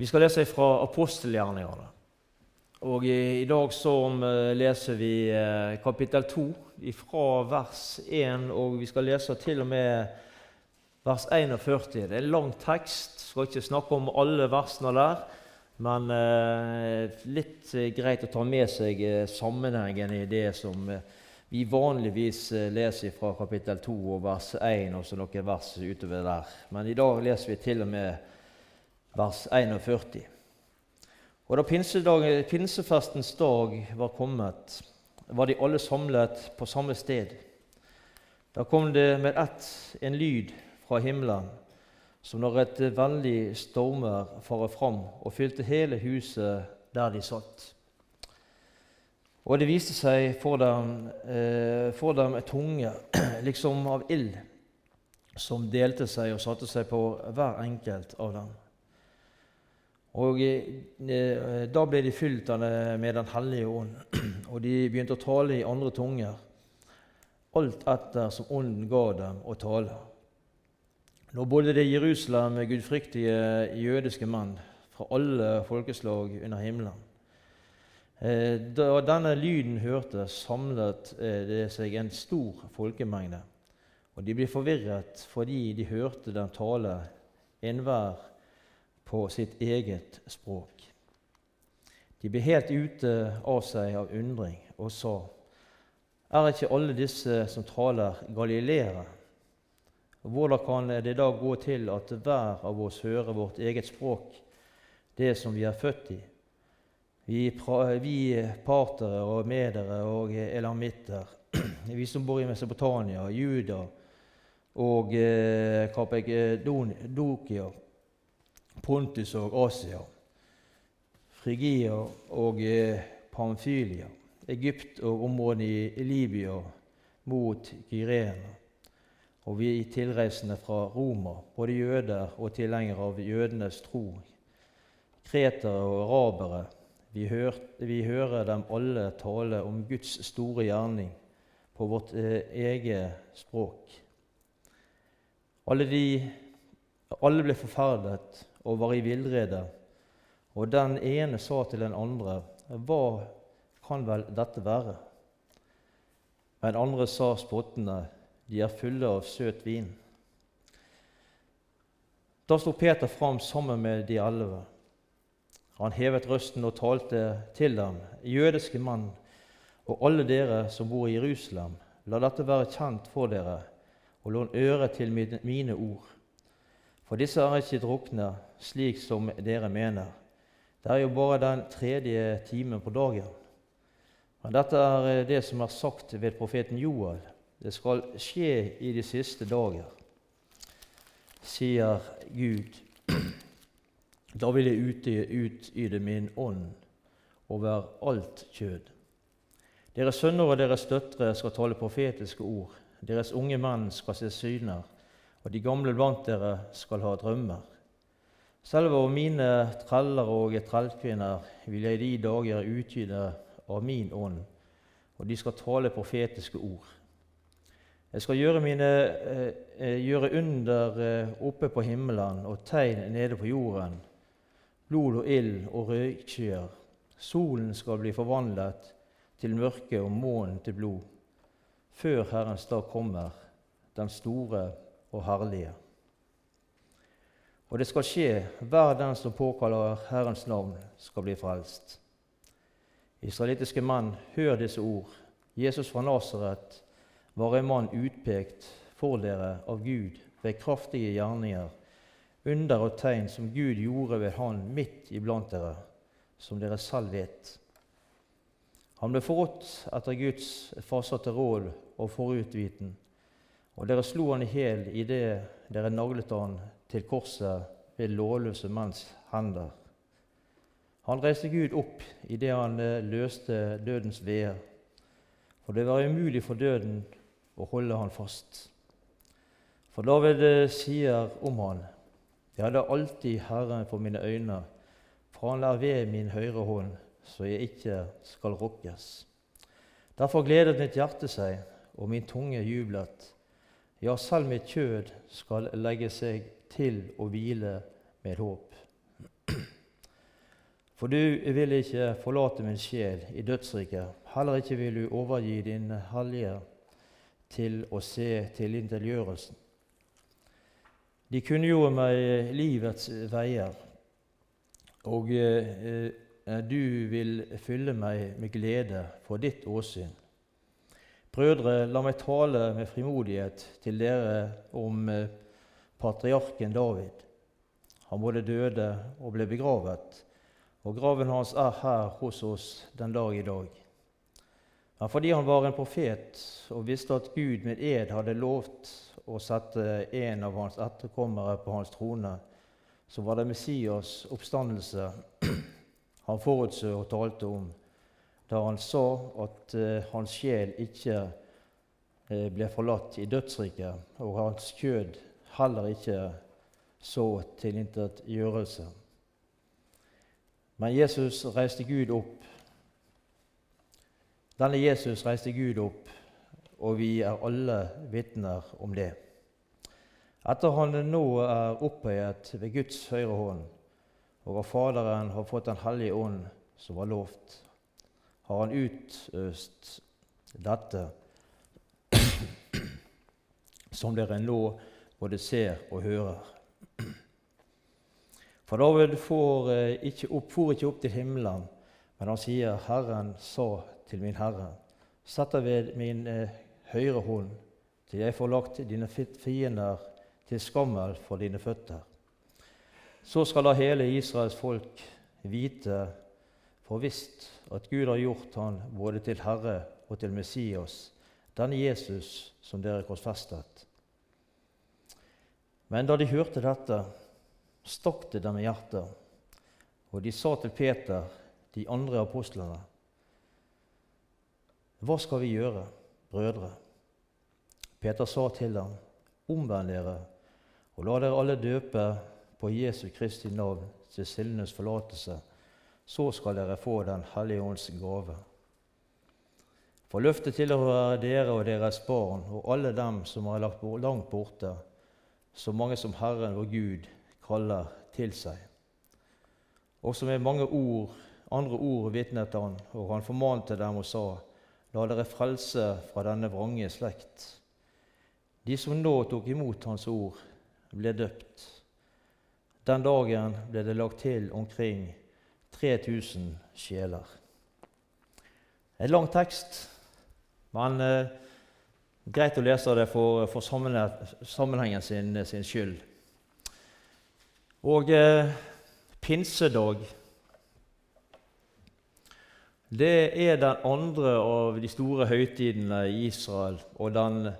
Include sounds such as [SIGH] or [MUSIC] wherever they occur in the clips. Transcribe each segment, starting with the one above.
Vi skal lese fra apostelgjerningene. Og i, i dag så eh, leser vi eh, kapittel 2 fra vers 1, og vi skal lese til og med vers 41. Det er en lang tekst. Skal ikke snakke om alle versene der, men eh, litt eh, greit å ta med seg eh, sammenhengen i det som vi vanligvis leser fra kapittel 2 og vers 1, og så noen vers utover der. Men i dag leser vi til og med vers 41. Og Da pinsefestens dag var kommet, var de alle samlet på samme sted. Da kom det med ett en lyd fra himmelen, som når et veldig stormer farer fram og fylte hele huset der de satt. Og det viste seg for dem, eh, for dem tunge, [CLEARS THROAT] liksom av ild, som delte seg og satte seg på hver enkelt av dem. Og eh, Da ble de fylt med Den hellige ånd, [CLEARS THROAT] og de begynte å tale i andre tunger, alt etter som Ånden ga dem å tale. Nå bodde det i Jerusalem gudfryktige jødiske menn fra alle folkeslag under himmelen. Eh, da denne lyden hørtes, samlet eh, det seg en stor folkemengde. Og de ble forvirret fordi de hørte dem tale enhver på sitt eget språk. De ble helt ute av seg av undring og sa:" Er ikke alle disse som taler, galileere? Hvordan kan det da gå til at hver av oss hører vårt eget språk, det som vi er født i? Vi, vi partere og medere og elamitter, [CLEARS THROAT] vi som bor i Mesopotamia, Juda og eh, Kapedokia, Pontus og Asia, Frigia og eh, Pamfylia, Egypt og området i Libya mot Gyrena, og vi tilreisende fra Roma, både jøder og tilhengere av jødenes tro, kretere og arabere. Vi, hør, vi hører dem alle tale om Guds store gjerning på vårt eh, eget språk. Alle, de, alle ble forferdet og var i villrede. Og den ene sa til den andre, Hva kan vel dette være? Men andre sa spottende, De er fulle av søt vin. Da sto Peter fram sammen med de elleve. Han hevet røsten og talte til dem. Jødiske mann og alle dere som bor i Jerusalem, la dette være kjent for dere, og lån øre til mine ord. For disse er ikke drukne, slik som dere mener. Det er jo bare den tredje timen på dagen. Men dette er eh, det som er sagt ved profeten Joel. Det skal skje i de siste dager, sier Gud. Da vil jeg utyde min ånd over alt kjød. Deres sønner og deres døtre skal tale profetiske ord. Deres unge menn skal se syner og de gamle blant dere skal ha drømmer. Selv over mine treller og trellkvinner vil jeg i de dager utgyde av min ånd, og de skal tale profetiske ord. Jeg skal gjøre, mine, eh, eh, gjøre under eh, oppe på himmelen og tegn nede på jorden, blod og ild og røykskyer. Solen skal bli forvandlet til mørke og månen til blod, før Herrens dag kommer, den store og herlige. Og det skal skje, hver den som påkaller Herrens navn, skal bli frelst. Israelittiske menn, hør disse ord. Jesus fra Nasaret var en mann utpekt for dere av Gud ved kraftige gjerninger, under og tegn som Gud gjorde ved Han midt iblant dere, som dere selv vet. Han ble forrådt etter Guds fastsatte råd og forutviten, og dere slo han i hjel idet dere naglet han til korset ved lovløse menns hender. Han reiste Gud opp idet han eh, løste dødens veer, for det var umulig for døden å holde han fast. For David eh, sier om han, jeg hadde alltid Herren for mine øyne, for han er ved min høyre hånd, så jeg ikke skal rokkes. Derfor gledet mitt hjerte seg, og min tunge jublet. Ja, selv mitt kjød skal legge seg til å hvile med håp. For du vil ikke forlate min sjel i dødsriket. Heller ikke vil du overgi din hellige til å se til interiørelsen. De kunngjorde meg livets veier, og eh, du vil fylle meg med glede for ditt åsyn. Brødre, la meg tale med frimodighet til dere om eh, patriarken David. Han både døde og ble begravet, og graven hans er her hos oss den dag i dag. Men fordi han var en profet og visste at Gud med ed hadde lovt å sette en av hans etterkommere på hans trone, så var det Messias' oppstandelse [CLEARS THROAT] han forutså og talte om, da han sa at uh, hans sjel ikke uh, ble forlatt i dødsriket, og hans kjød heller ikke så tilintetgjørelse. Men Jesus reiste Gud opp. Denne Jesus reiste Gud opp, og vi er alle vitner om det. Etter han nå er opphøyet ved Guds høyre hånd, og at Faderen har fått Den hellige ånd som var lovt, har han utøst dette [CLEARS THROAT] som dere nå både ser og hører. For David får eh, ikke opp, for ikke opp til himmelen, men han sier, 'Herren sa til min Herre:" Sett deg ved min eh, høyre hånd, til jeg får lagt dine fiender til skammel for dine føtter. Så skal da hele Israels folk vite for visst at Gud har gjort han både til Herre og til Messias, denne Jesus som dere korsfestet. Men da de hørte dette, stakk det dem i hjertet, og de sa til Peter, de andre apostlene, Hva skal vi gjøre, brødre? Peter sa til dem, Omvend dere, og la dere alle døpe på Jesu Kristi navn til syndenes forlatelse. Så skal dere få Den hellige ånds gave. For løftet tilhører dere og deres barn og alle dem som er lagt langt borte, så mange som Herren vår Gud kaller til seg. Også med mange ord, andre ord vitnet han, og han formante dem og sa:" La dere frelse fra denne vrange slekt. De som nå tok imot hans ord, ble døpt. Den dagen ble det lagt til omkring 3000 sjeler. En lang tekst, men eh, greit å lese det for, for sammenhengen sin, sin skyld. Og eh, pinsedag det er den andre av de store høytidene i Israel, og den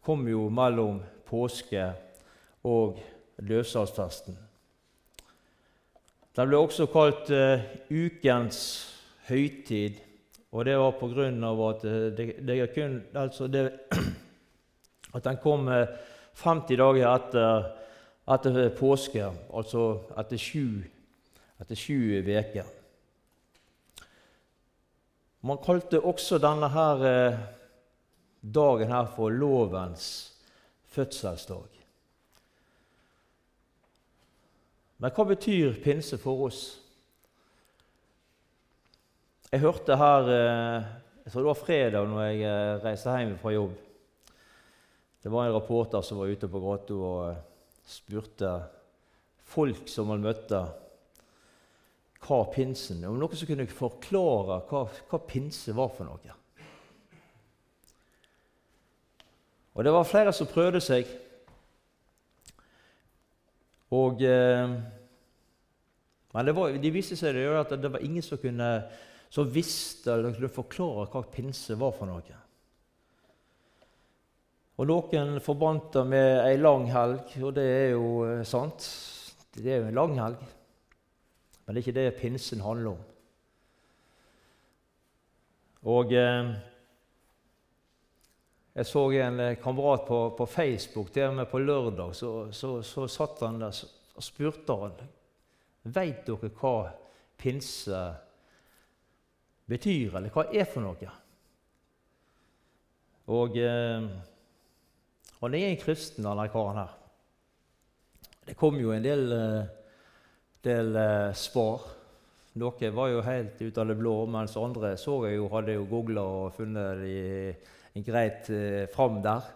kom jo mellom påske og løssalgsfesten. Den ble også kalt uh, ukens høytid, og det var på grunn av at, eh, det, det kun, altså det, [CLEARS THROAT] at den kom 50 eh, dager etter etter påske, altså etter sju uker. Man kalte også denne her, dagen her for lovens fødselsdag. Men hva betyr pinse for oss? Jeg hørte her eh, jeg tror det var fredag når jeg eh, reiste hjem fra jobb. Det var en reporter som var ute på gata og spurte folk som han møtte, hva pinsen Om noen som kunne forklare hva, hva pinse var for noe. Og det var flere som prøvde seg. Og, eh, men var, de viste seg at det var ingen som, kunne, som visste eller kunne forklare hva pinse var for noe. Og Noen forbandt det med ei lang helg, og det er jo eh, sant. Det er jo en lang helg. Men det er ikke det pinsen handler om. Og eh, Jeg så en eh, kamerat på, på Facebook der med på lørdag. Så, så, så satt han der og spurte han, Veit dere hva pinse betyr, eller hva er for noe? Og... Eh, han er en kristen, denne karen her. Det kom jo en del, eh, del eh, svar Noen var jo helt ut av det blå, mens andre så jeg jo, hadde jo googla og funnet de greit eh, fram der.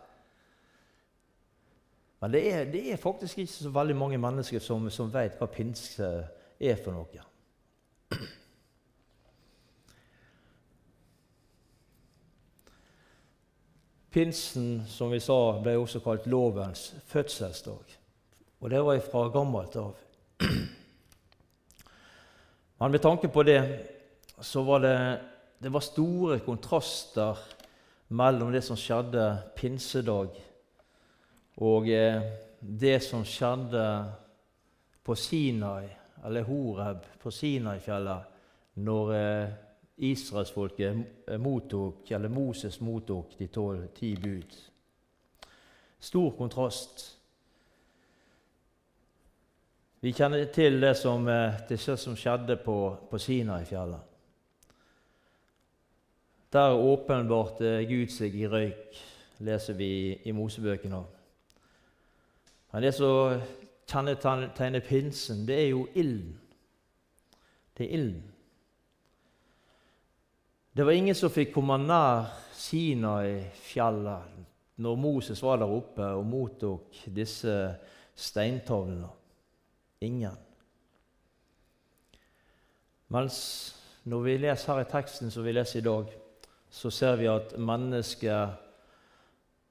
Men det er, det er, faktisk ikke så veldig mange mennesker som, som vet hva pinse er for noe. Pinsen, som vi sa, ble også kalt lovens fødselsdag. Og det var fra gammelt av. Men med tanke på det så var det, det var store kontraster mellom det som skjedde pinsedag, og eh, det som skjedde på Sinai, eller Horeb på Sinai-fjellet, når eh, israelsfolket mottok, eller Moses mottok de tolv ti bud. Stor kontrast. Vi kjenner til det som, eh, det som skjedde på, på Sinai-fjellet. Der åpenbarte Gud seg i røyk, leser vi i, Mosebøkene. Men det som kjennetegner pinsen, det er jo ilden. Det er ilden. Det var ingen som fikk komme nær Sinai-fjellet når Moses var der oppe og mottok disse steintavlene. Ingen. Mens når vi leser her i teksten som vi leser i dag, så ser vi at mennesket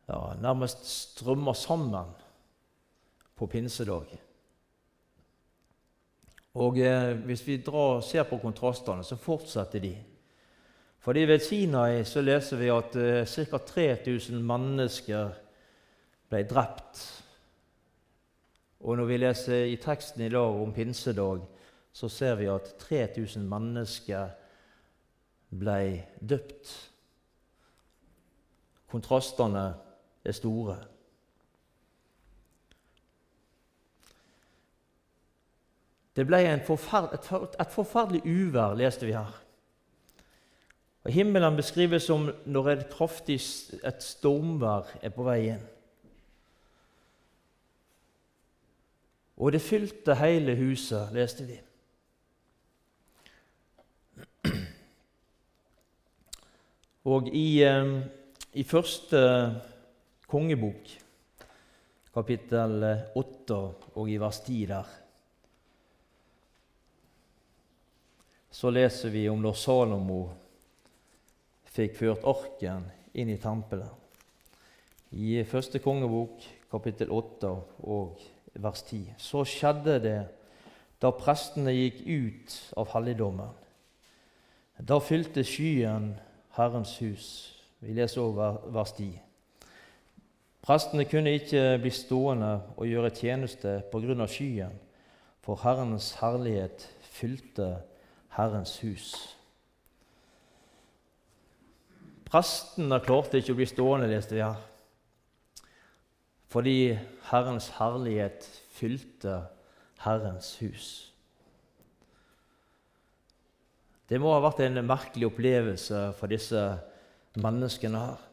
ja, nærmest strømmer sammen på pinsedag. Og eh, Hvis vi drar, ser på kontrastene, så fortsetter de. Fordi Ved Sinai så leser vi at eh, ca. 3000 mennesker ble drept og når vi leser i teksten i dag om pinsedag, så ser vi at 3000 mennesker ble døpt. Kontrastene er store. Det ble forferd et, et, forferdelig uvær, leste vi her. Og Himmelen beskrives som når et kraftig et stormvær er på vei inn. Og det fylte hele huset, leste vi. Og i, eh, i første kongebok, kapittel 8 og i vers 10 der, så leser vi om når Salomo fikk ført arken inn i tempelet. I første kongebok, kapittel 8 og vers 10. Så skjedde det da prestene gikk ut av helligdommen. Da fylte skyen Herrens hus. Vi leser over vers 10. Prestene kunne ikke bli stående og gjøre tjeneste pga. skyen, for Herrens herlighet fylte Herrens hus. Prestene klarte ikke å bli stående, leste vi her fordi Herrens herlighet fylte Herrens hus. Det må ha vært en merkelig opplevelse for disse menneskene her.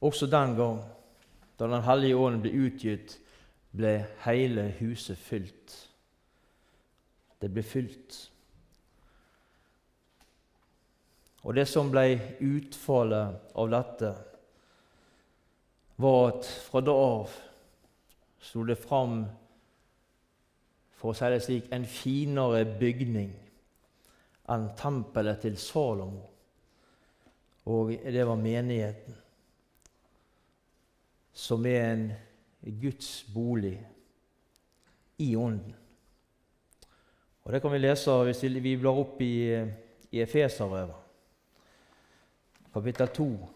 Også den gang da Den hellige ånden ble utgitt, ble hele huset fylt. Det ble fylt. Og det som ble utfallet av dette, var at fra da av sto det fram, for å si det slik, en finere bygning enn tempelet til Salomo. Og det var menigheten, som er en Guds bolig i Ånden. Og Det kan vi lese hvis vi blar opp i, i Efeserbrevet kapittel 2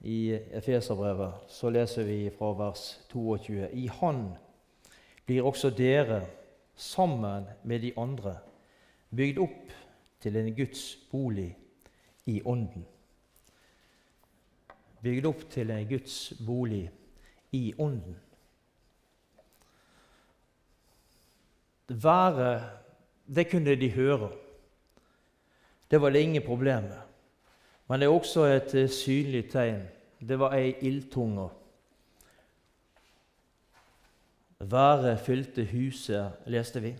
i Efeserbrevet, så leser vi fra vers 22.: I Han blir også dere, sammen med de andre, bygd opp til en Guds bolig i Ånden. Bygd opp til en Guds bolig i Ånden. Været, det kunne de høre. Det var det ingen problem med. Men det er også et eh, synlig tegn. Det var ei ildtunge. Været fylte huset, leste vi,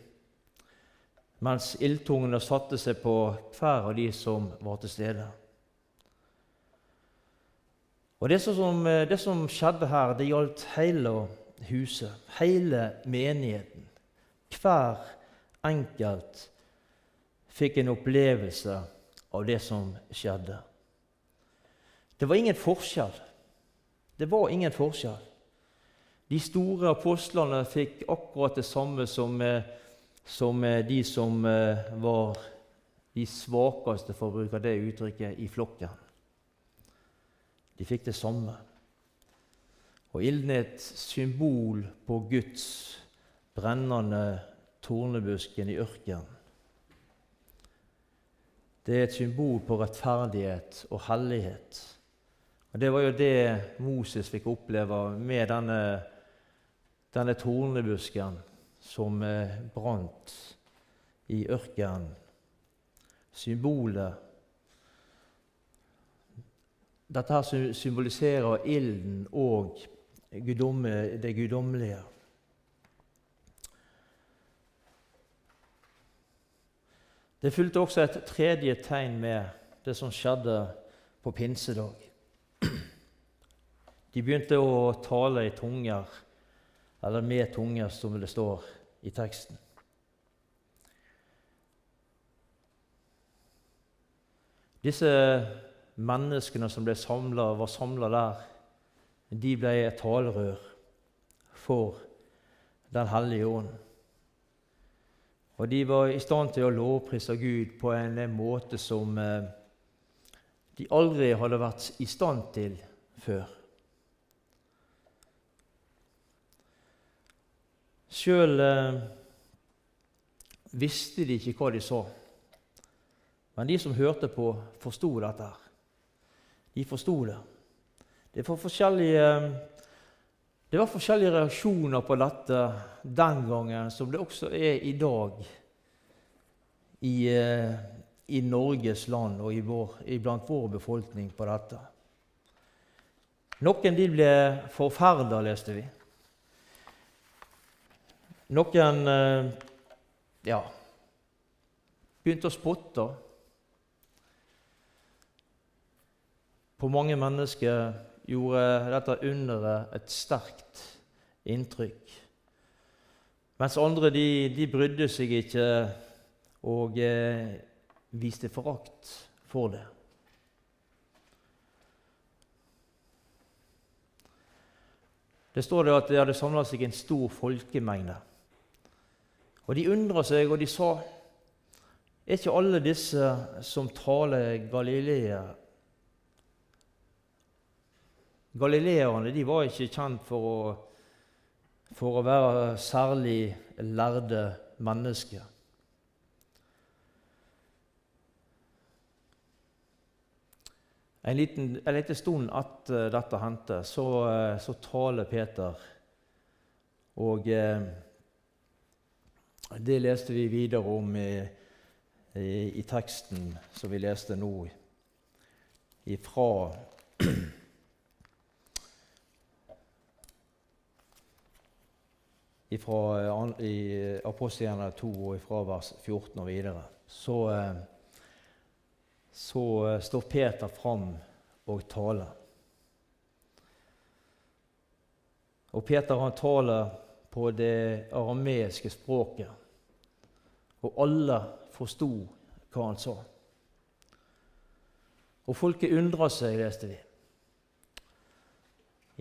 mens ildtungene satte seg på hver av de som var til stede. Og Det som, det som skjedde her, det gjaldt hele huset, hele menigheten. Hver enkelt fikk en opplevelse av det som skjedde. Det var ingen forskjell. Det var ingen forskjell. De store apostlene fikk akkurat det samme som, eh, som eh, de som eh, var de svakeste, for å bruke det uttrykket, i flokken. De fikk det samme. Og ilden er et symbol på Guds brennende tornebusken i ørkenen. Det er et symbol på rettferdighet og hellighet. Og Det var jo det Moses fikk oppleve med denne, denne tornebusken som eh, brant i ørkenen. Symbolet Dette her symboliserer ilden og det guddommelige. Det fulgte også et tredje tegn med det som skjedde på pinsedag. [CLEARS THROAT] De begynte å tale i tunger, eller med tunger, som det står i teksten. Disse menneskene som ble samlet, var samla der, de ble et talerør for Den hellige ånd. Og de var i stand til å lovprise Gud på en måte som eh, de aldri hadde vært i stand til før. Sjøl eh, visste de ikke hva de sa, men de som hørte på, forsto dette. De forsto det. Det var, forskjellige, det var forskjellige reaksjoner på dette den gangen, som det også er i dag i, eh, i Norges land og vår, iblant vår befolkning på dette. Noen de ble forferda, leste vi. Noen eh, ja, begynte å spotte. På mange mennesker gjorde dette underet et sterkt inntrykk. Mens andre de, de brydde seg ikke og eh, viste forakt for det. Det står det at det hadde samla seg en stor folkemengde. Og De undra seg, og de sa Er ikke alle disse som taler Galilea Galileerne de var ikke kjent for å, for å være særlig lærde mennesker. En liten, en liten stund etter dette hendte, så, eh, så taler Peter. Og eh, det leste vi videre om i, i, i teksten som vi leste nå, ifra [CLEARS THROAT] fra i Apostelgjerningen 2 og fra vers 14 og videre. Så eh, så eh, står Peter fram og taler. Og Peter han taler på det arameiske språket, og alle forsto hva han sa. Og folket undra seg, leste vi.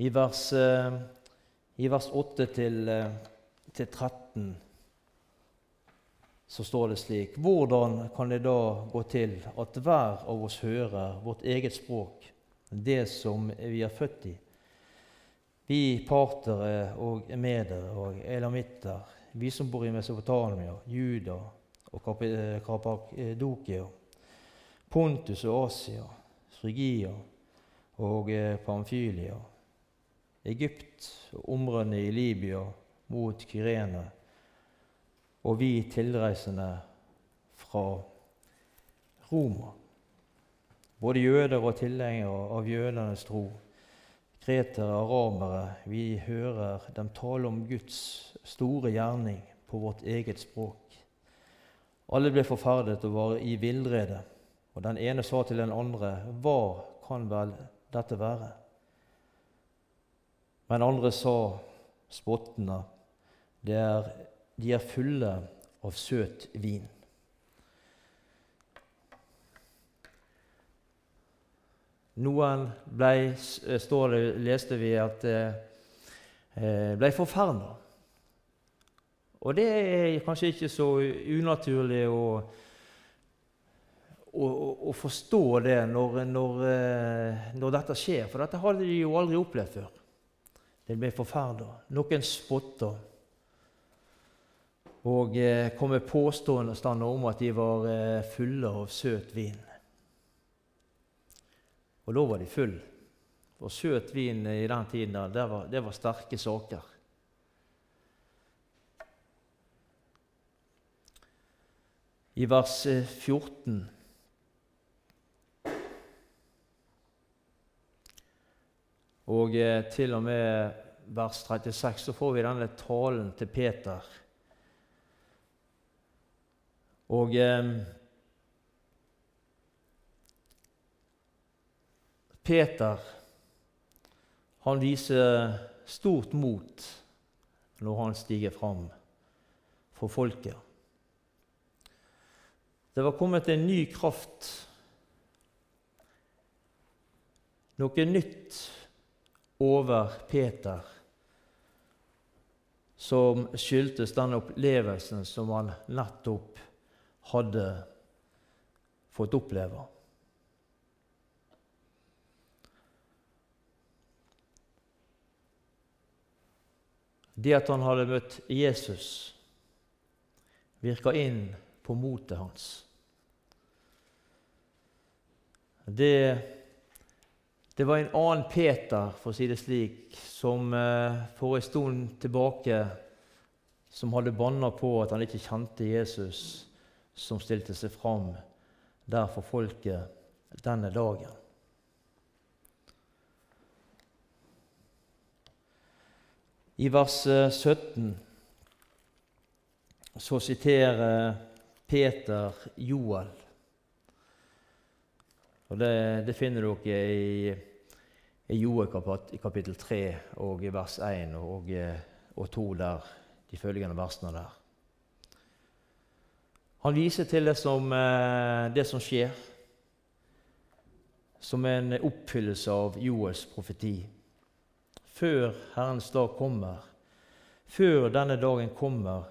I vers, eh, i vers 8 til, eh, til 13 så står det slik Hvordan kan det da gå til at hver av oss hører vårt eget språk, det som vi er født i? Vi partere og medere og elamitter, vi som bor i Mesopotamia, Juda og Kapadokia, Pontus og Asia, Frygia og eh, Pamfylia, Egypt og områdene i Libya mot Kyrene og vi tilreisende fra Roma. Både jøder og tilhengere av jødenes tro. Kretere, aramere, vi hører dem tale om Guds store gjerning på vårt eget språk. Alle ble forferdet og var i villrede, og den ene sa til den andre, Hva kan vel dette være? Men andre sa spottende, de er fulle av søt vin. Noen ble, eh, står det, leste vi at eh, eh, ble forferda. Og det er kanskje ikke så unaturlig å, å, å forstå det når, når, når, dette skjer, for dette hadde de jo aldri opplevd før. De ble forferda. Noen spotta og kom med påstående om at de var fulle av søt vin. Og da var de full. For søt vin i den tiden det var, det var sterke saker. I vers 14 eh, og eh, til og med vers 36 så får vi denne talen til Peter. Og eh, Peter han viser stort mot når han stiger fram for folket. Det var kommet en ny kraft, noe nytt over Peter, som skyldtes den opplevelsen som han nettopp hadde fått oppleve. Det at han hadde møtt Jesus, virka inn på motet hans. Det, det, var en annen Peter, for å si det slik, som eh, for en stund tilbake som hadde banna på at han ikke kjente Jesus, som stilte seg fram der for folket denne dagen. I vers 17 eh, så siterer Peter Joel. Og det, det finner dere i, i Joel kapittel 3 og i vers 1 og, og 2 der, de følgende versene der. Han viser til det som, eh, det som skjer, som en oppfyllelse av Joels profeti før Herrens dag kommer. Før denne dagen kommer,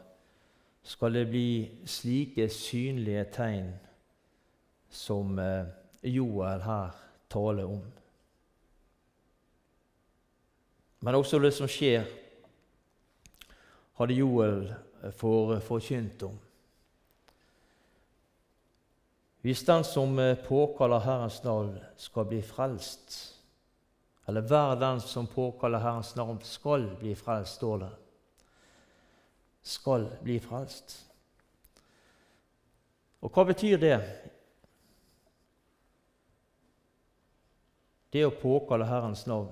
skal det bli slike synlige tegn som eh, Joel her taler om. Men også det som skjer, hadde Joel eh, forkynt om. Hvis den som eh, påkaller Herrens navn, skal bli frelst, eller hver den som påkaller Herrens navn, skal bli frelst, står det. Skal bli frelst. Og hva betyr det? Det å påkalle Herrens navn.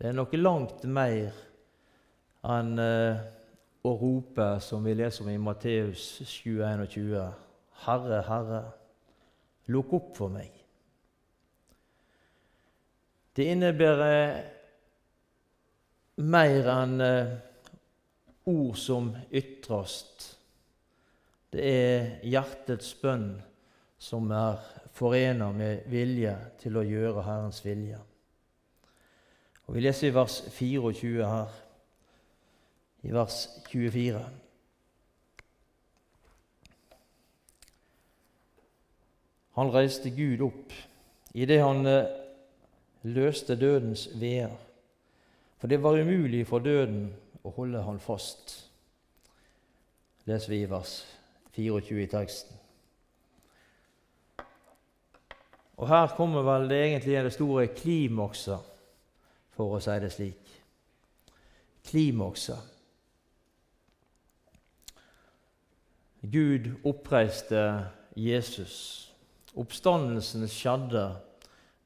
Det er noe langt mer enn uh, å rope, som vi leser om i Matteus 7,21.: Herre, Herre, lukk opp for meg. Det innebærer mer enn eh, ord som ytres. Det er hjertets bønn som er forena med vilje til å gjøre Herrens vilje. Og Vi leser i vers 24 her, i vers 24. Han reiste Gud opp idet han eh, løste dødens veer. For det var umulig for døden å holde han fast. leser vi i vers 24 i teksten. Og her kommer vel det egentlig det store klimakset, for å si det slik. Klimakset. Gud oppreiste Jesus. Oppstandelsen skjedde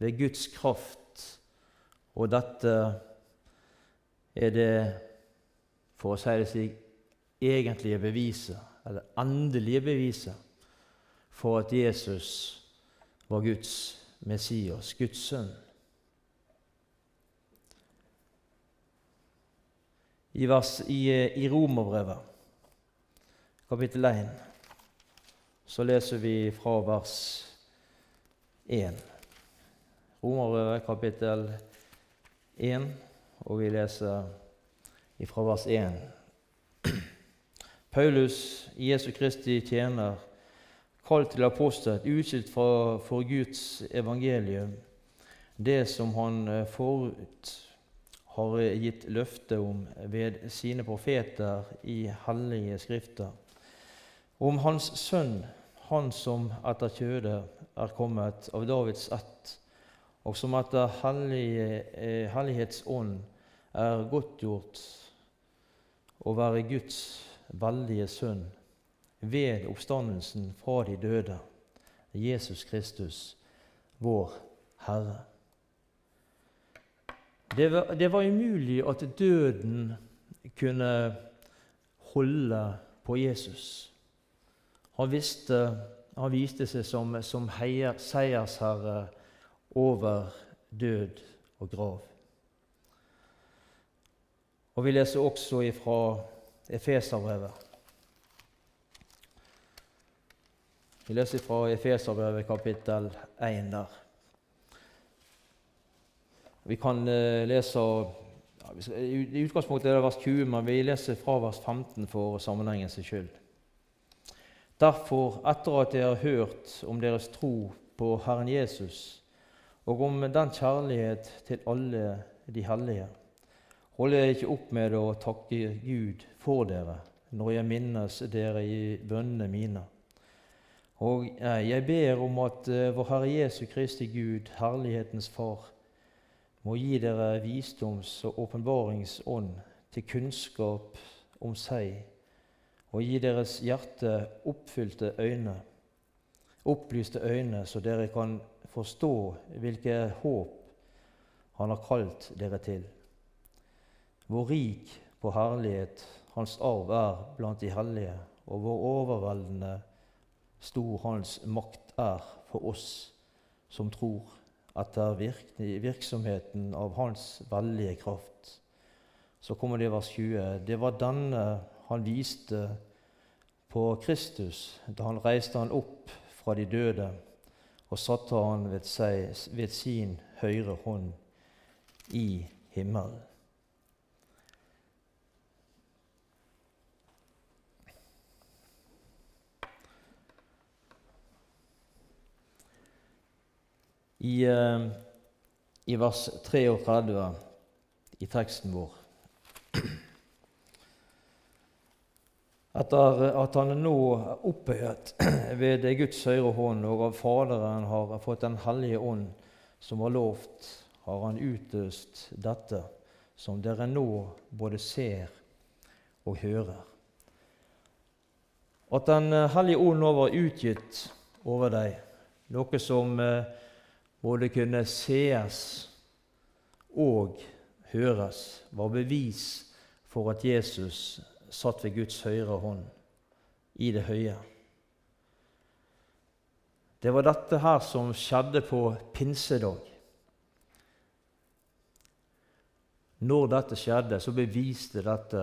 ved Guds kraft Og dette er det, for å si det slik, egentlige beviset, eller endelige beviset, for at Jesus var Guds Messias, Guds sønn. I, i, i Romerbrevet, kapittel 1, så leser vi fra vers 1. Romerbrevet, kapittel 1, og vi leser fra vers 1. Paulus, Jesu Kristi tjener, kalt til apostel, utskilt for, Guds evangelium, det som han eh, forut har gitt løfte om ved sine profeter i hellige skrifter, om hans sønn, han som etter kjødet er kommet av Davids ett, og som hellige, eh, hellighetsånd er godtgjort å være Guds veldige sønn ved oppstandelsen fra de døde, Jesus Kristus, vår Herre. Det var, det var umulig at døden kunne holde på Jesus. Han, visste, han viste seg som, som heier, seiersherre over død og grav. Og Vi leser også fra Efeserbrevet. Vi leser fra Efeserbrevet kapittel 1 der. Vi kan uh, lese ja, I utgangspunktet er det vers 20, men vi leser fra vers 15 for sammenhengens skyld. Derfor, etter at dere har hørt om deres tro på Herren Jesus, og om den kjærlighet til alle de hellige. Holder jeg ikke opp med å takke Gud for dere når jeg minnes dere i bønnene mine. Og jeg ber om at eh, vår Herre Jesu Kristi Gud, Herlighetens Far, må gi dere visdoms- og åpenbaringsånd til kunnskap om seg, og gi deres hjerte oppfylte øyne, opplyste øyne, så dere kan forstå hvilket håp han har kalt dere til. Hvor rik på herlighet hans arv er blant de hellige, og hvor overveldende stor hans makt er for oss som tror, etter virksomheten av hans veldige kraft. Så kommer det i vers 20. Det var denne han viste på Kristus da han reiste han opp fra de døde og satte han ved, seg, ved sin høyre hånd i himmelen. I, uh, I, vers 33 i teksten vår etter at han er nå opphøyet [CLEARS THROAT] ved Guds høyre hånd, og av Faderen har fått Den hellige ånd, som var lovt, har han utøst dette, som dere nå både ser og hører. At Den hellige ånd nå var utgitt over deg, noe som eh, både kunne sees og høres, var bevis for at Jesus satt ved Guds høyre hånd i det høye. Det var dette her som skjedde på pinsedag. Når dette skjedde, så beviste dette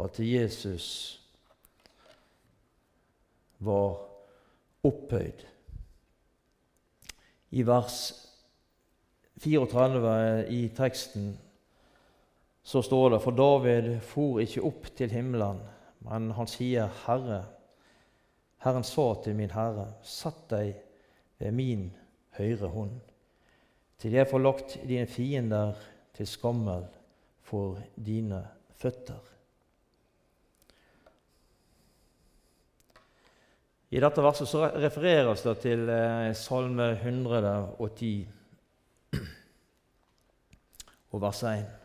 at Jesus var opphøyd. I vers 34 i teksten så står det for David for ikke opp til himmelen, men han sier, 'Herre, Herren sa til min Herre, sett deg ved min høyre hånd, til jeg får lagt dine fiender til skammel for dine føtter. I dette verset så refereres det til eh, Salme 110 og vers 1.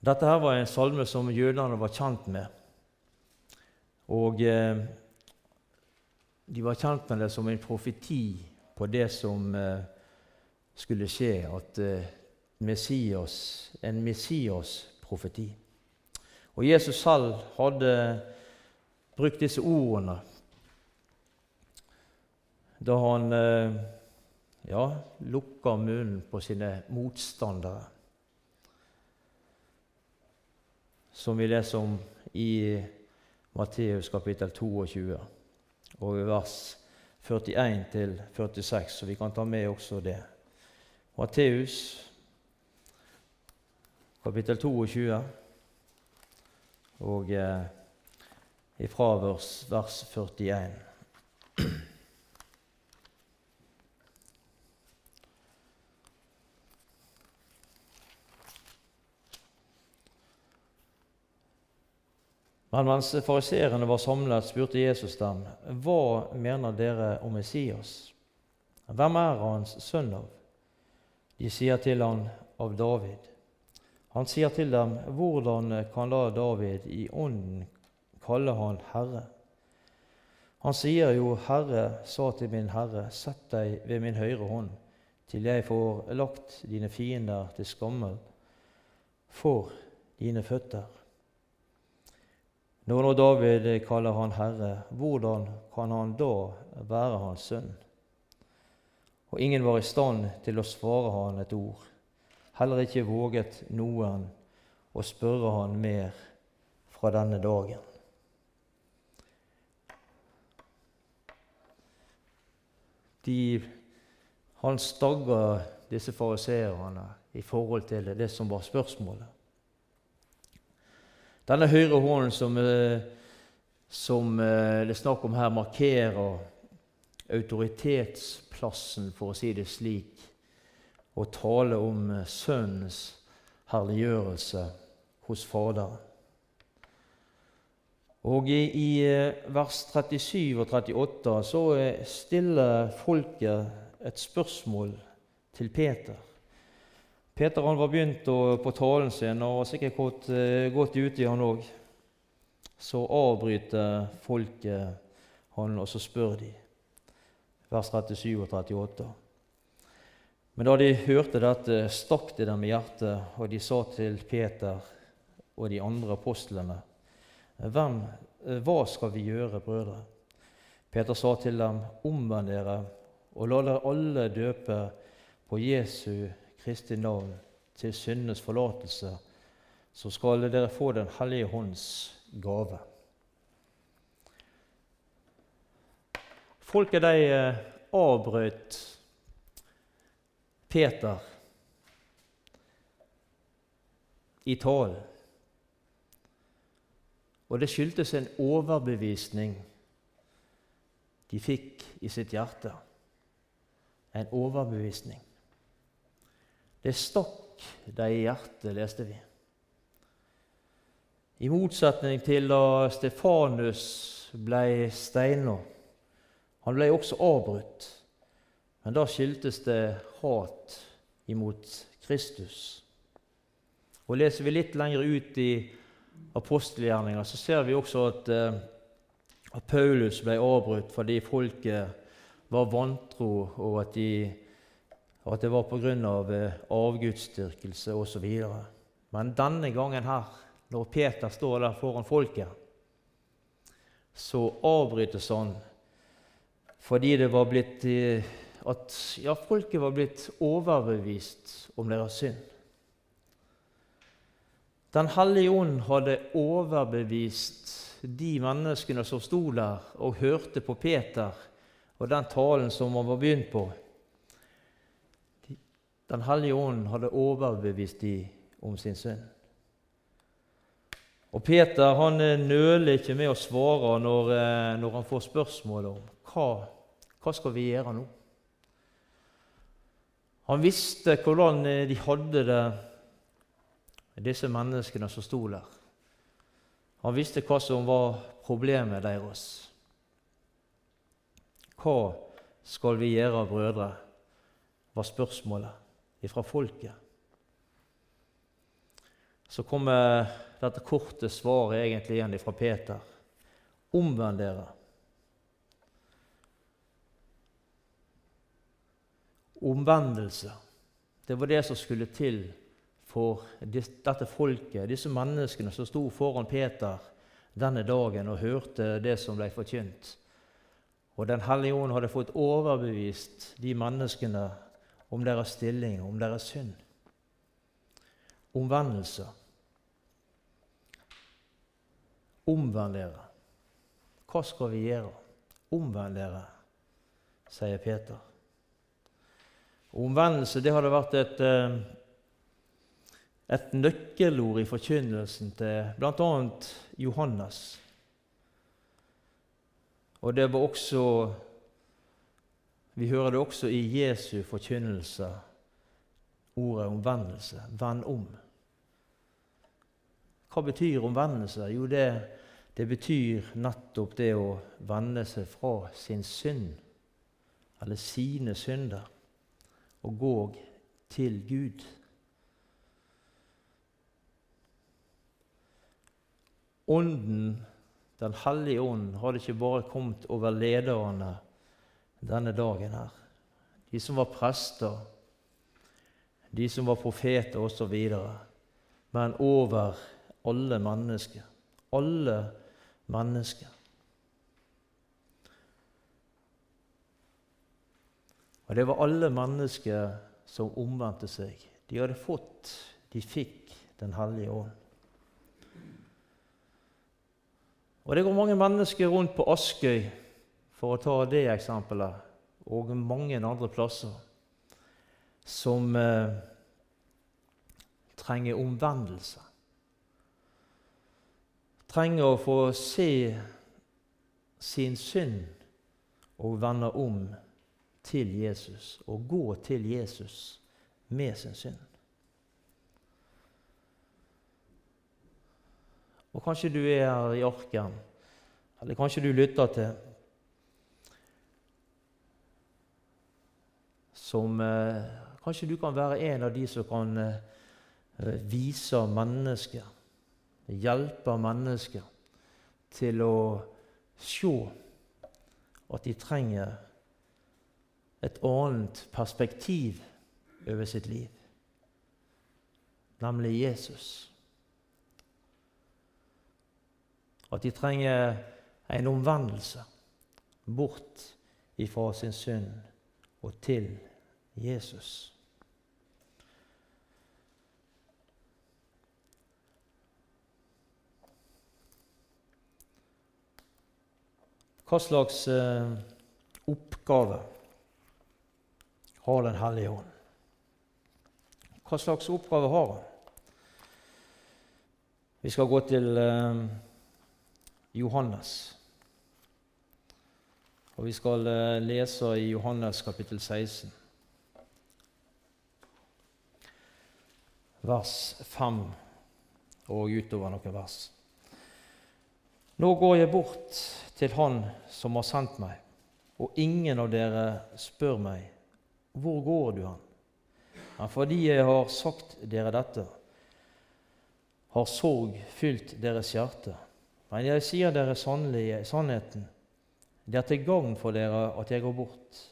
Dette her var en salme som jødene var kjent med. Og eh, de var kjent med det som en profeti på det som eh, skulle skje, at eh, Messias, en Messias-profeti. Og Jesus selv hadde brukt disse ordene da han eh, ja, lukka munnen på sine motstandere, som vi leser om i Matteus kapittel 22 og vers 41 46, så vi kan ta med også det. Matteus kapittel 22 og eh, ifra vers, vers 41. Men mens fariseerne var samlet, spurte Jesus dem, hva mener dere om Messias? Hvem er hans sønn av? De sier til han av David. Han sier til dem, hvordan kan da David i ånden kalle han Herre? Han sier jo, Herre sa til min Herre, sett deg ved min høyre hånd, til jeg får lagt dine fiender til skammel for dine føtter. Når nå David kaller han herre, hvordan kan han da være hans sønn? Og ingen var i stand til å svare han et ord. Heller ikke våget noen å spørre han mer fra denne dagen. De, han stagga disse fariseerne i forhold til det som var spørsmålet. Denne høyre hånden som, eh, som eh, det er snakk om her, markerer autoritetsplassen, for å si det slik, og taler om eh, Sønnens herliggjørelse hos Faderen. Og i, i, vers 37 og 38 så stiller folket et spørsmål til Peter. Peter han var begynt på talen sin og var sikkert gått, uh, gått ut i han òg. Så avbryter folket han, og så spør de, vers 37 og 38. Men da de hørte dette, stakk det dem i hjertet, og de sa til Peter og de andre apostlene.: Hvem, eh, hva skal vi gjøre, brødre? Peter sa til dem, omvend dere og la dere alle døpe på Jesu Kristi navn til syndenes forlatelse, så skal dere få Den hellige hånds gave. Folket de eh, avbrøt Peter i talen. Og det skyldtes en overbevisning de fikk i sitt hjerte. En overbevisning. Det stakk deg i hjertet, leste vi. I motsetning til da Stefanus ble steina. Han ble også avbrutt, men da skyldtes det hat imot Kristus. Og Leser vi litt lenger ut i apostelgjerninga, så ser vi også at, eh, at Paulus ble avbrutt fordi folket var vantro, og at de og at det var pga. Av eh, avgudsdyrkelse osv. Men denne gangen her, når Peter står der foran folket, så avbrytes han fordi det var blitt eh, at ja, folket var blitt overbevist om deres synd. Den hellige ånd hadde overbevist de menneskene som sto der og hørte på Peter og den talen som han var begynt på. Den hellige ånd hadde overbevist de om sin synd. Og Peter han eh, nøler ikke med å svare når, eh, når han får spørsmål om hva, hva skal vi gjøre nå. Han visste hvordan eh, de hadde det, disse menneskene som sto der. Han visste hva som var problemet deres. Hva skal vi gjøre, brødre? var spørsmålet ifra folket. Så kommer dette korte svaret egentlig igjen fra Peter. Omvend dere. Omvendelse. Det var det som skulle til for dette folket, disse menneskene som sto foran Peter denne dagen og hørte det som ble forkynt. Og Den hellige ånd hadde fått overbevist de menneskene om deres stilling, om deres synd. Omvendelse. Omvend dere. Hva skal vi gjøre? Omvend dere, sier Peter. Omvendelse det hadde vært et, eh, et nøkkelord i forkynnelsen til bl.a. Johannes. Og det var også Vi hører det også i Jesu forkynnelse, ordet omvendelse. Vend om. Hva betyr omvendelse? Jo, det, det betyr nettopp det å vende seg fra sin synd, eller sine synder, og gå til Gud. Ånden, Den hellige ånd, hadde ikke bare kommet over lederne denne dagen her. De som var prester, de som var profeter osv. Men over alle mennesker. Alle mennesker. Og det var alle mennesker som omvendte seg. De hadde fått, de fikk Den hellige ånd. Og det går mange mennesker rundt på Askøy, for å ta det eksempelet, og mange andre plasser, som eh, trenger omvendelse. Trenger å få se sin synd og vende om til Jesus, og gå til Jesus med sin synd. Og kanskje du er her i arken, eller kanskje du lytter til som eh, Kanskje du kan være en av de som kan eh, vise mennesker, hjelpe mennesker til å se at de trenger et annet perspektiv over sitt liv, nemlig Jesus. At de trenger en omvendelse bort ifra sin synd og til Jesus. Hva slags eh, oppgave har Den hellige ånd? Hva slags oppgave har han? Vi skal gå til eh, Johannes. Og Vi skal eh, lese i Johannes kapittel 16, vers 5 og utover noen vers. Nå går jeg bort til Han som har sendt meg, og ingen av dere spør meg, hvor går du Han? Men fordi jeg har sagt dere dette, har sorg fylt deres hjerte. Men jeg sier dere sannelig sannheten. Det er til gagn for dere at jeg går bort.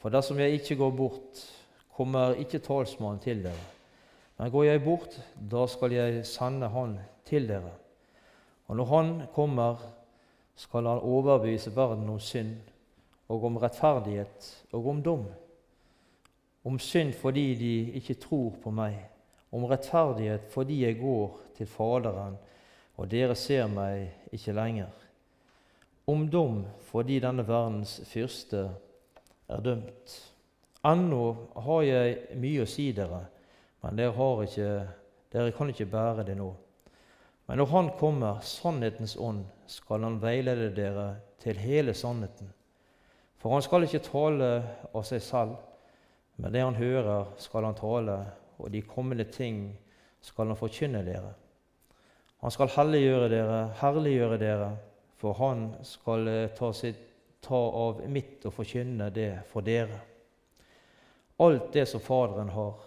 For dersom jeg ikke går bort, kommer ikke talsmannen til dere. Men går jeg bort, da skal jeg sende Han til dere. Og når Han kommer, skal Han overbevise verden om synd og om rettferdighet og om dom. Om synd fordi de ikke tror på meg, om rettferdighet fordi jeg går til Faderen og dere ser meg ikke lenger. Om dom fordi denne verdens fyrste er dømt. Ennå har jeg mye å si dere, men dere, ikke, dere kan ikke bære det nå. Men når Han kommer, sannhetens ånd, skal Han veilede dere til hele sannheten. For Han skal ikke tale av seg selv, men det Han hører, skal Han tale, og de kommende ting skal Han forkynne dere. Han skal helliggjøre dere, herliggjøre dere, for han skal eh, ta, sitt, ta av mitt og forkynne det for dere. Alt det som Faderen har,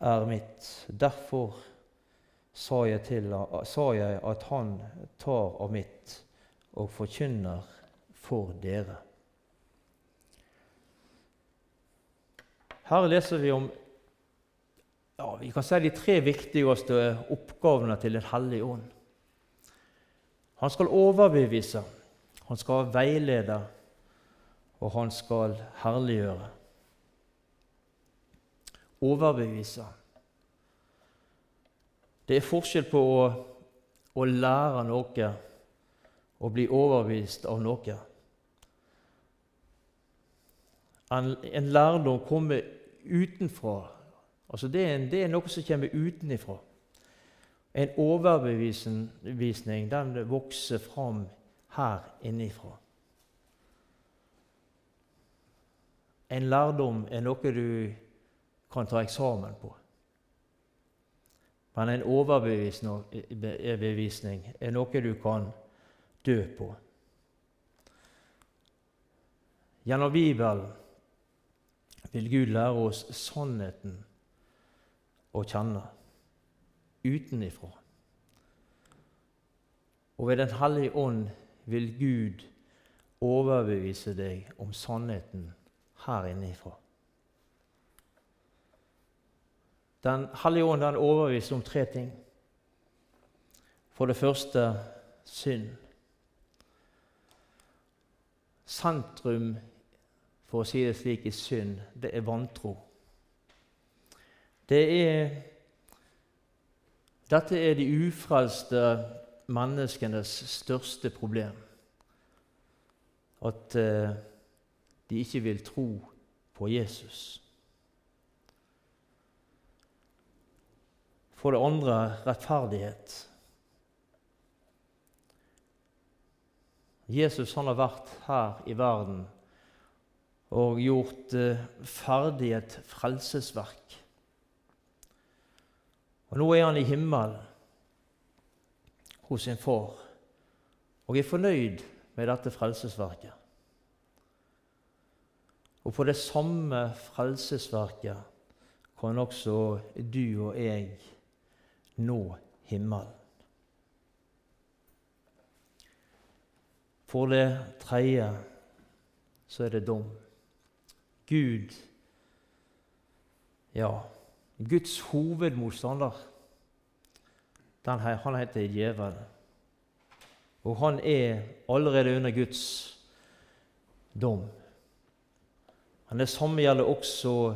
er mitt. Derfor sa jeg, til, sa jeg at han tar av mitt og forkynner for dere. Her leser vi om ja, vi kan si de tre viktigste oppgavene til Den hellige ånd. Han skal overbevise, han skal veilede, og han skal herliggjøre. Overbevise. Det er forskjell på å, å lære noe og bli overbevist av noe. En, en lærdom kommer utenfra. Altså det, er en, det er noe som kommer utenifra. En overbevisning den vokser fram her innifra. En lærdom er noe du kan ta eksamen på. Men en overbevisning er noe du kan dø på. Gjennom Bibelen vil Gud lære oss sannheten å kjenne utenifra. Og ved Den hellige ånd vil Gud overbevise deg om sannheten her innifra. Den hellige ånd den overbeviser om tre ting. For det første synd. Sentrum, for å si det slik, i synd, det er vantro. Det er, dette er de ufrelste menneskenes største problem. At uh, de ikke vil tro på Jesus. For det andre rettferdighet. Jesus han har vært her i verden og gjort eh, ferdig et frelsesverk. Og Nå er han i himmelen hos sin far og er fornøyd med dette frelsesverket. Og på det samme frelsesverket kan også du og jeg nå himmelen. For det tredje så er det dom. Gud, ja, Guds hovedmotstander, den, han heter djevelen. Og han er allerede under Guds dom. Men det samme gjelder også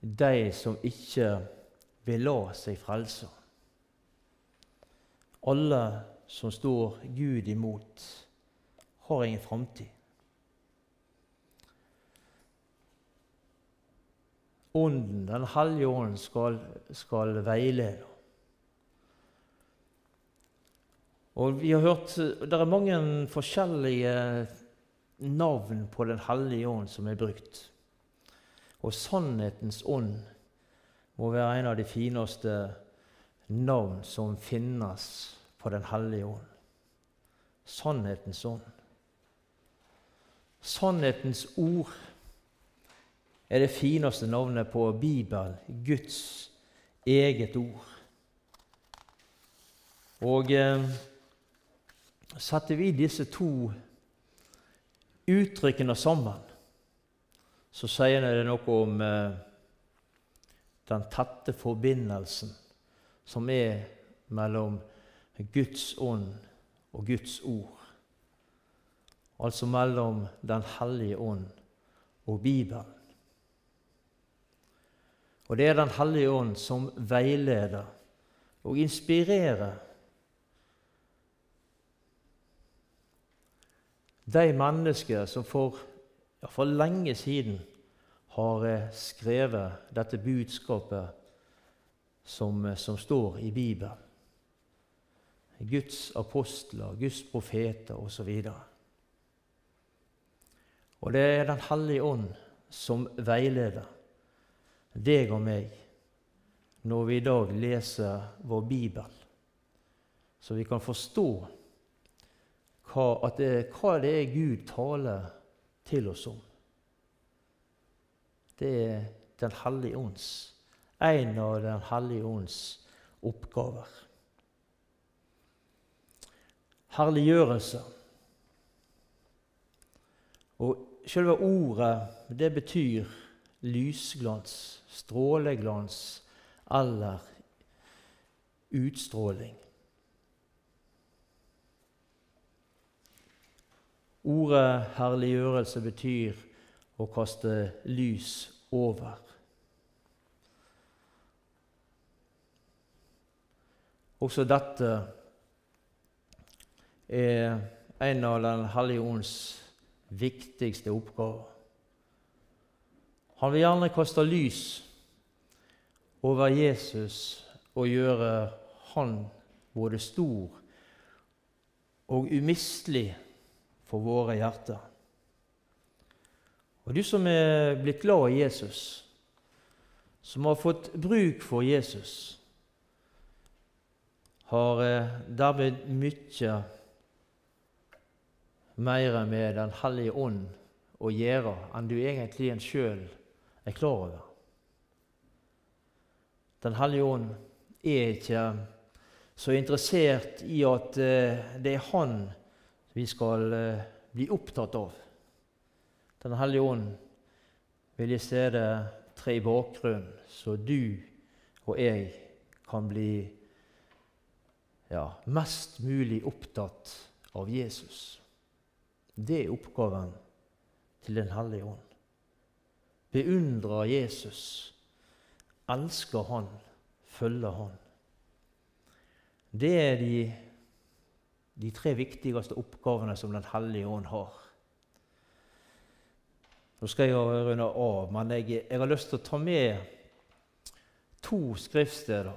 de som ikke vil la seg frelse. Alle som står Gud imot, har ingen framtid. Ånden, Den hellige ånd, skal, skal veilede. Og vi har hørt, Det er mange forskjellige navn på Den hellige ånd som er brukt. Og sannhetens ånd må være en av de fineste navn som finnes på Den hellige ånd. Sannhetens ånd. Sannhetens ord er det fineste navnet på Bibelen, Guds eget ord. Og eh, setter vi disse to uttrykkene sammen, så sier det noe om eh, den tette forbindelsen som er mellom Guds ånd og Guds ord. Altså mellom Den hellige ånd og Bibelen. Og det er Den hellige ånd som veileder og inspirerer de mennesker som for, ja, for lenge siden har eh, skrevet dette budskapet som, eh, som står i Bibelen. Guds apostler, Guds profeter osv. Og, og det er Den hellige ånd som veileder deg og meg når vi i dag leser vår Bibel, så vi kan forstå hva, det, hva det er Gud taler til oss om det er Den hellige ånds en av Den hellige ånds oppgaver. Herliggjørelse. Og selve ordet, det betyr lysglans, stråleglans eller utstråling. Ordet herliggjørelse betyr å kaste lys over. Også dette er en av Den hellige ånds viktigste oppgaver. Han vil gjerne kaste lys over Jesus og gjøre han både stor og umistelig for våre hjerter. Og du som er blitt glad i Jesus, som har fått bruk for Jesus, har eh, dermed mye mer med Den hellige ånd å gjøre enn du egentlig sjøl er klar over. Den hellige ånd er ikke så interessert i at eh, det er Han vi skal eh, bli opptatt av. Den hellige ånd vil i stedet tre i bakgrunnen, så du og jeg kan bli ja, mest mulig opptatt av Jesus. Det er oppgaven til Den hellige ånd. Beundrer Jesus, elsker Han, følger Han. Det er de de tre viktigste oppgavene som Den hellige ånd har. Nå skal jeg runde av, men jeg, jeg, har lyst til å ta med to skriftsteder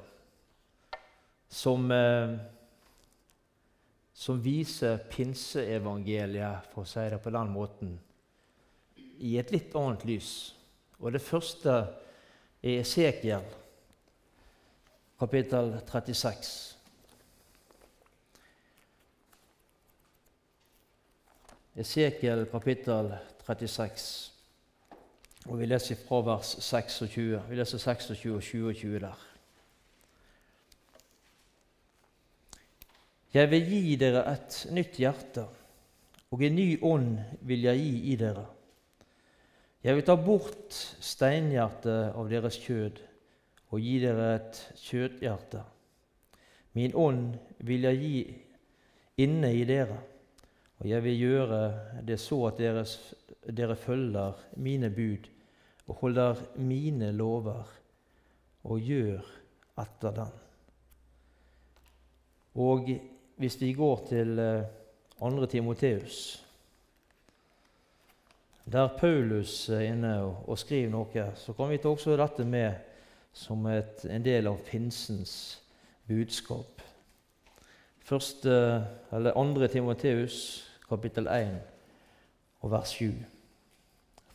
som, eh, som viser pinseevangeliet, for å si det på den måten, i et litt annet lys. Og Det første er Esekiel, kapittel 36. Esekiel kapittel 36. Og Vi leser fra vers 26. Vi leser 26 og 27 der. Jeg vil gi dere et nytt hjerte, og en ny ånd vil jeg gi i dere. Jeg vil ta bort steinhjertet av deres kjød og gi dere et kjøthjerte. Min ånd vil jeg gi inne i dere og jeg vil gjøre det så at deres, dere følger mine bud og holder mine lover og gjør etter den. Og hvis vi går til 2. Eh, Timoteus, der Paulus er inne og, skriver noe, så kan vi ta også dette med som et, en del av pinsens budskap. Første, eller 2. Timoteus kapittel 1 og vers 7.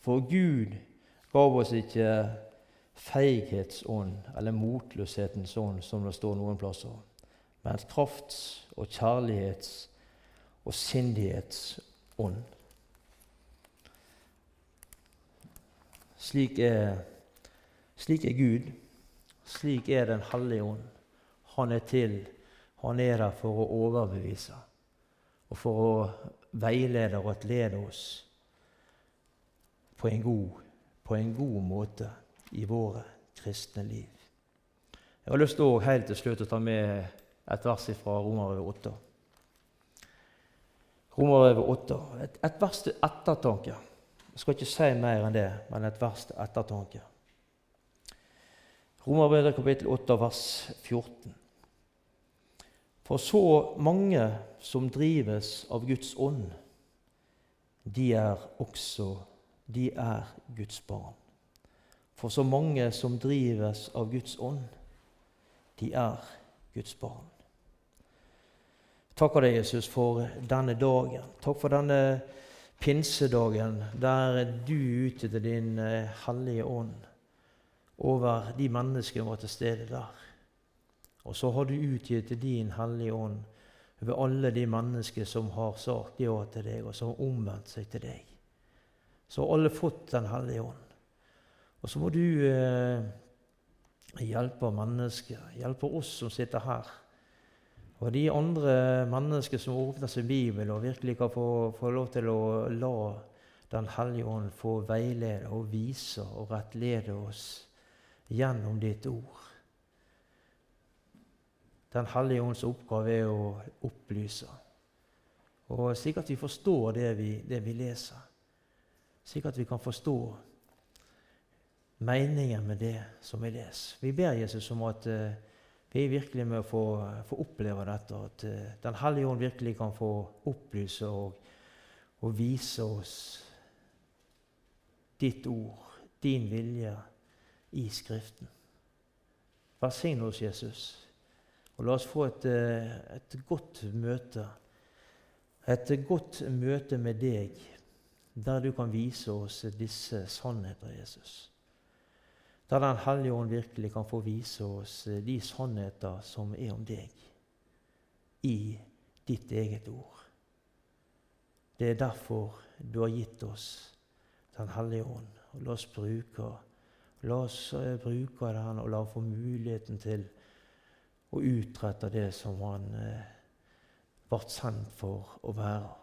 For Gud gav oss ikke feighetsånd eller motløshetens ånd, som det står noen plasser, men krafts- og kjærlighets- og sindighetsånd. Slik er, slik er Gud. Slik er Den hellige ånd. Han er til. Han er der for å overbevise og for å veileder og leder oss på en, god, på en god måte i våre kristne liv. Jeg har lyst til å helt til slutt å ta med et vers fra Romerbrevet 8. Romerbrevet 8. Et, et vers til ettertanke. Jeg skal ikke si mer enn det, men et vers til ettertanke. Romerbrevet kapittel 8, vers 14. For så mange som drives av Guds ånd, de er også de er Guds barn. For så mange som drives av Guds ånd, de er Guds barn. Takker deg, Jesus, for denne dagen. Takk for denne pinsedagen der du utgyter din eh, hellige ånd over de menneskene som var til stede der. Og så har du utgitt din Hellige Ånd over alle de mennesker som har sagt ja til deg, og som har omvendt seg til deg. Så har alle fått Den hellige ånd. Og så må du eh, hjelpe mennesker, hjelpe oss som sitter her. Og de andre mennesker som åpner sin bibel og virkelig kan få, få lov til å la Den hellige ånd få veilede og vise og rettlede oss gjennom ditt ord. Den hellige ånds oppgave er å opplyse. Og Slik at vi forstår det vi, det vi leser. Slik at vi kan forstå meningen med det som vi leser. Vi ber Jesus om at uh, vi virkelig må få, få oppleve dette. At uh, Den hellige ånd virkelig kan få opplyse og, og vise oss ditt ord, din vilje, i Skriften. Velsign oss, Jesus. Og la oss få et, eh, et, godt møte. Et godt møte med deg, der du kan vise oss disse sannheter, Jesus. Der Den hellige ånd virkelig kan få vise oss de sannheter som er om deg, i ditt eget ord. Det er derfor du har gitt oss Den hellige ånd. Og la oss bruke, la oss eh, bruke den og la oss få muligheten til og utrette det som han eh, ble sendt for å være.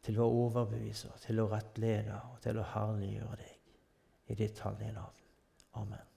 Til å overbevise, til å rettlede og til å herliggjøre deg i ditt hellige navn. Amen.